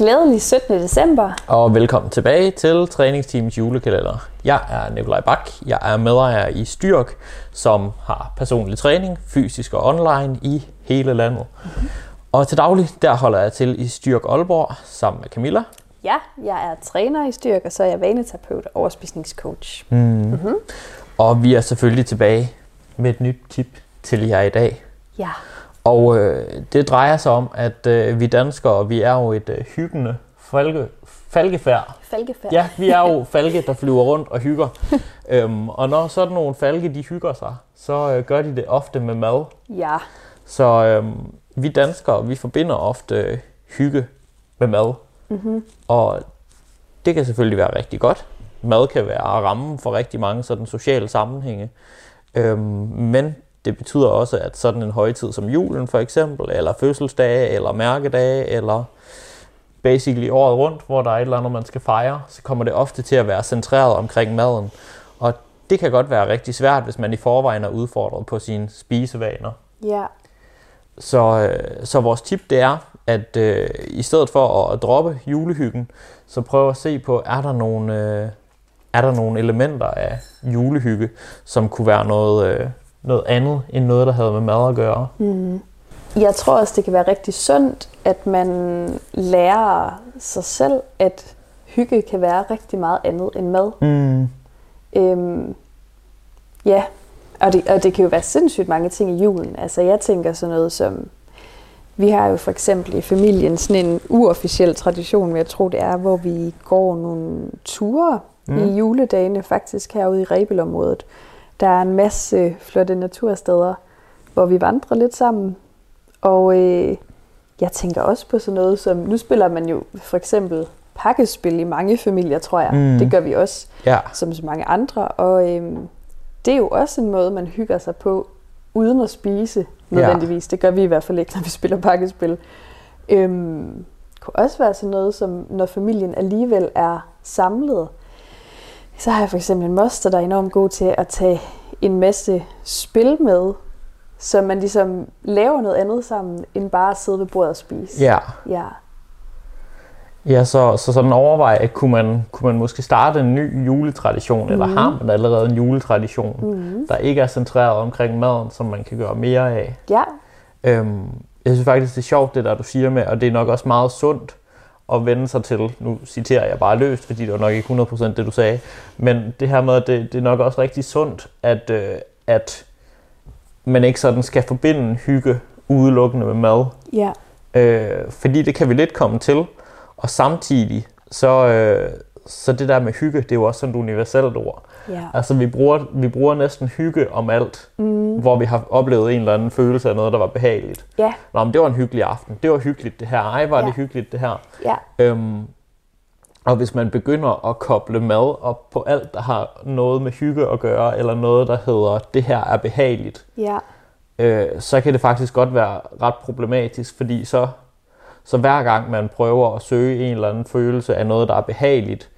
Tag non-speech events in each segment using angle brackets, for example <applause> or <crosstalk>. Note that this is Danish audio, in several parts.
Glædelig 17. december. Og velkommen tilbage til Træningsteams julekalender. Jeg er Nikolaj Bak. Jeg er medejer i Styrk, som har personlig træning, fysisk og online i hele landet. Mm-hmm. Og til daglig, der holder jeg til i Styrk Aalborg sammen med Camilla. Ja, jeg er træner i Styrk, og så er jeg vaneterapeut og overspisningscoach. Mm. Mm-hmm. Og vi er selvfølgelig tilbage med et nyt tip til jer i dag. Ja. Og øh, det drejer sig om, at øh, vi danskere, vi er jo et øh, hyggende falke, falkefærd. Falkefærd. Ja, vi er jo <laughs> falke, der flyver rundt og hygger. <laughs> øhm, og når sådan nogle falke, de hygger sig, så øh, gør de det ofte med mad. Ja. Så øh, vi danskere, vi forbinder ofte øh, hygge med mad. Mm-hmm. Og det kan selvfølgelig være rigtig godt. Mad kan være rammen for rigtig mange sådan sociale sammenhænge. Øhm, men det betyder også, at sådan en højtid som julen for eksempel, eller fødselsdage, eller mærkedage, eller basically året rundt, hvor der er et eller andet, man skal fejre, så kommer det ofte til at være centreret omkring maden. Og det kan godt være rigtig svært, hvis man i forvejen er udfordret på sine spisevaner. Ja. Så, øh, så vores tip det er, at øh, i stedet for at droppe julehyggen, så prøv at se på, er der nogle, øh, er der nogle elementer af julehygge, som kunne være noget, øh, noget andet end noget, der havde med mad at gøre. Mm. Jeg tror også, det kan være rigtig sundt, at man lærer sig selv, at hygge kan være rigtig meget andet end mad. Mm. Øhm, ja, og det, og det kan jo være sindssygt mange ting i julen. Altså jeg tænker sådan noget som, vi har jo for eksempel i familien sådan en uofficiel tradition, jeg tror det er, hvor vi går nogle ture mm. i juledagene faktisk herude i Rebelområdet. Der er en masse flotte natursteder, hvor vi vandrer lidt sammen. Og øh, jeg tænker også på sådan noget som, nu spiller man jo for eksempel pakkespil i mange familier, tror jeg. Mm. Det gør vi også, Ja. som så mange andre. Og øh, det er jo også en måde, man hygger sig på, uden at spise nødvendigvis. Det gør vi i hvert fald ikke, når vi spiller pakkespil. Øhm, det kunne også være sådan noget, som når familien alligevel er samlet, så har jeg for eksempel en moster, der er enormt god til at tage en masse spil med, så man ligesom laver noget andet sammen, end bare at sidde ved bordet og spise. Ja, Ja. ja så, så sådan overvej, at kunne man, kunne man måske starte en ny juletradition, mm. eller har man allerede en juletradition, Mm. der ikke er centreret omkring maden, som man kan gøre mere af. Ja. Øhm, jeg synes faktisk, det er sjovt, det der du siger med, og det er nok også meget sundt at vende sig til, nu citerer jeg bare løst, fordi det var nok ikke 100% det, du sagde, men det her med, at det, det er nok også rigtig sundt, at, øh, at man ikke sådan skal forbinde hygge udelukkende med mad, Ja. øh, fordi det kan vi lidt komme til, og samtidig, så, øh, så det der med hygge, det er jo også sådan et universelt ord. Ja. Altså vi bruger, vi bruger næsten hygge om alt, Mm. hvor vi har oplevet en eller anden følelse af noget, der var behageligt. Ja. Nå, men det var en hyggelig aften. Det var hyggeligt det her. Ej, var Ja. det hyggeligt det her. Ja. Øhm, og hvis man begynder at koble mad op på alt, der har noget med hygge at gøre, eller noget, der hedder, det her er behageligt, Ja. øh, så kan det faktisk godt være ret problematisk, fordi så, så hver gang man prøver at søge en eller anden følelse af noget, der er behageligt,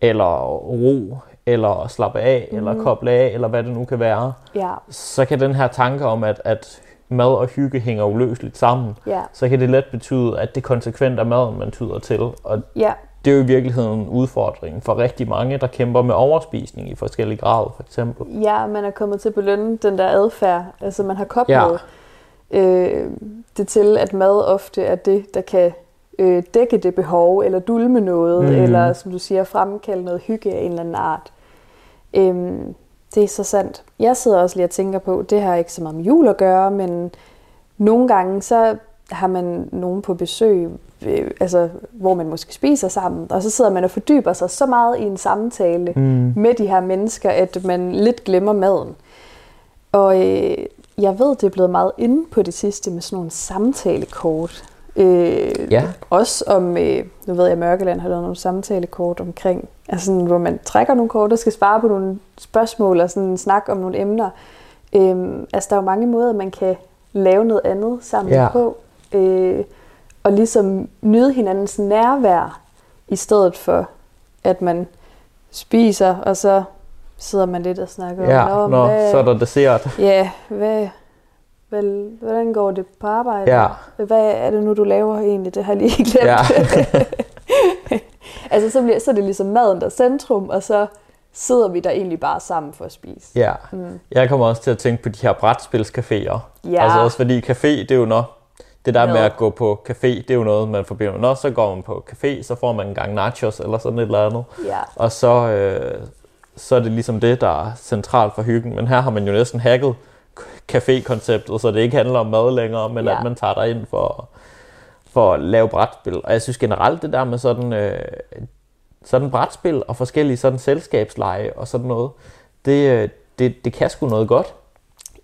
eller ro, eller slappe af, mm. eller koble af, eller hvad det nu kan være, Ja. så kan den her tanke om, at, at mad og hygge hænger uløseligt sammen, Ja. så kan det let betyde, at det konsekvent er maden, man tyder til. Og Ja. det er jo i virkeligheden en udfordring for rigtig mange, der kæmper med overspisning i forskellige grader, for eksempel. Ja, man er kommet til at belønne den der adfærd. Altså man har koblet ja. Øh, det til, at mad ofte er det, der kan øh, dække det behov, eller dulme noget, mm. eller som du siger, fremkalde noget hygge af en eller anden art. Øhm, det er så sandt. Jeg sidder også lige og tænker på, det har ikke så meget med jul at gøre, men nogle gange så har man nogen på besøg, øh, altså, hvor man måske spiser sammen, og så sidder man og fordyber sig så meget i en samtale Mm. med de her mennesker, at man lidt glemmer maden. Og øh, jeg ved, det er blevet meget inde på det sidste med sådan nogle samtalekort. Øh, Ja. Også om, øh, nu ved jeg, at Mørkeland har lavet nogle samtalekort omkring, altså sådan, hvor man trækker nogle kort, der skal svare på nogle spørgsmål og sådan snakke om nogle emner. Øh, altså, der er jo mange måder, man kan lave noget andet sammen Ja. på. Øh, og ligesom nyde hinandens nærvær, i stedet for, at man spiser, og så sidder man lidt og snakker Ja, om, nå, hvad, så er der dessert. ja, hvad, hvad, hvordan går det på arbejde? Ja. Hvad er det nu, du laver egentlig? Det har jeg lige <laughs> glemt. Ja. <laughs> Altså, så, bliver, så er det ligesom maden, der er centrum, og så sidder vi der egentlig bare sammen for at spise. Ja, mm. jeg kommer også til at tænke på de her brætspilscaféer. Ja. Altså også fordi café, det er jo noget, det der med Noget. at gå på café, det er jo noget, man forbinder med. Nå, så går man på café, så får man en gang nachos eller sådan et eller andet. Ja. Og så, øh, så er det ligesom det, der er centralt for hyggen. Men her har man jo næsten hacket café-konceptet, så det ikke handler om mad længere, men Ja. at man tager dig ind for, for at lave brætspil. Og jeg synes generelt det der med sådan, øh, sådan brætspil og forskellige sådan selskabsleje og sådan noget, det, øh, det, det kan sgu noget godt.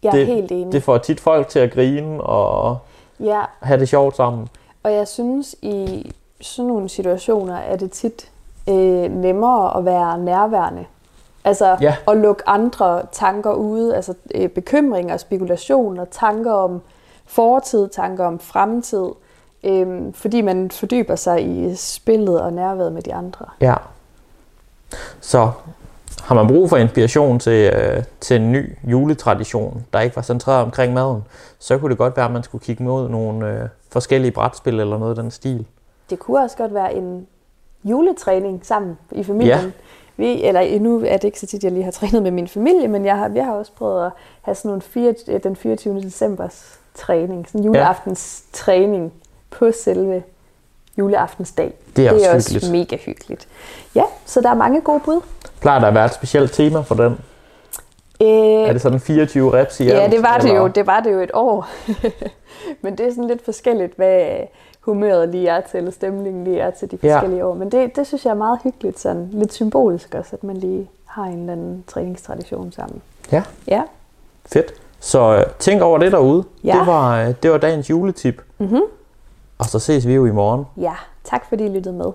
Jeg er det, helt enig. Det får tit folk til at grine og Ja, have det sjovt sammen. og jeg synes, i sådan nogle situationer er det tit øh, nemmere at være nærværende. Altså Ja. at lukke andre tanker ude, altså øh, bekymringer, spekulationer, tanker om fortid, tanker om fremtid, øh, fordi man fordyber sig i spillet og nærværet med de andre. Ja. Så har man brug for inspiration til, øh, til en ny juletradition, der ikke var centreret omkring maden, så kunne det godt være, at man skulle kigge mod nogle øh, forskellige brætspil eller noget af den stil. Det kunne også godt være en juletræning sammen i familien. Ja. Vi, eller nu er det ikke så tit, jeg lige har trænet med min familie, men jeg har, jeg har også prøvet at have sådan nogle fire, øh, den 24. decembers træning, sådan en juleaftens træning på selve juleaftensdag. Det er det er også hyggeligt. mega hyggeligt. Ja, så der er mange gode bud. Plejer der at være et specielt tema for den? Øh, Er det sådan 24 reps i Ja, alt, det var det eller? jo. Det var det jo et år. <laughs> Men det er sådan lidt forskelligt, hvad humøret lige er til, eller stemningen lige er til de Ja. forskellige år. Men det, det synes jeg er meget hyggeligt, sådan lidt symbolisk også, at man lige har en eller anden træningstradition sammen. Ja, Ja. fedt. Så øh, tænk over det derude. Ja. Det, var, øh, det var dagens juletip. Mm-hmm. Og så ses vi jo i morgen. Ja, tak fordi I lyttede med.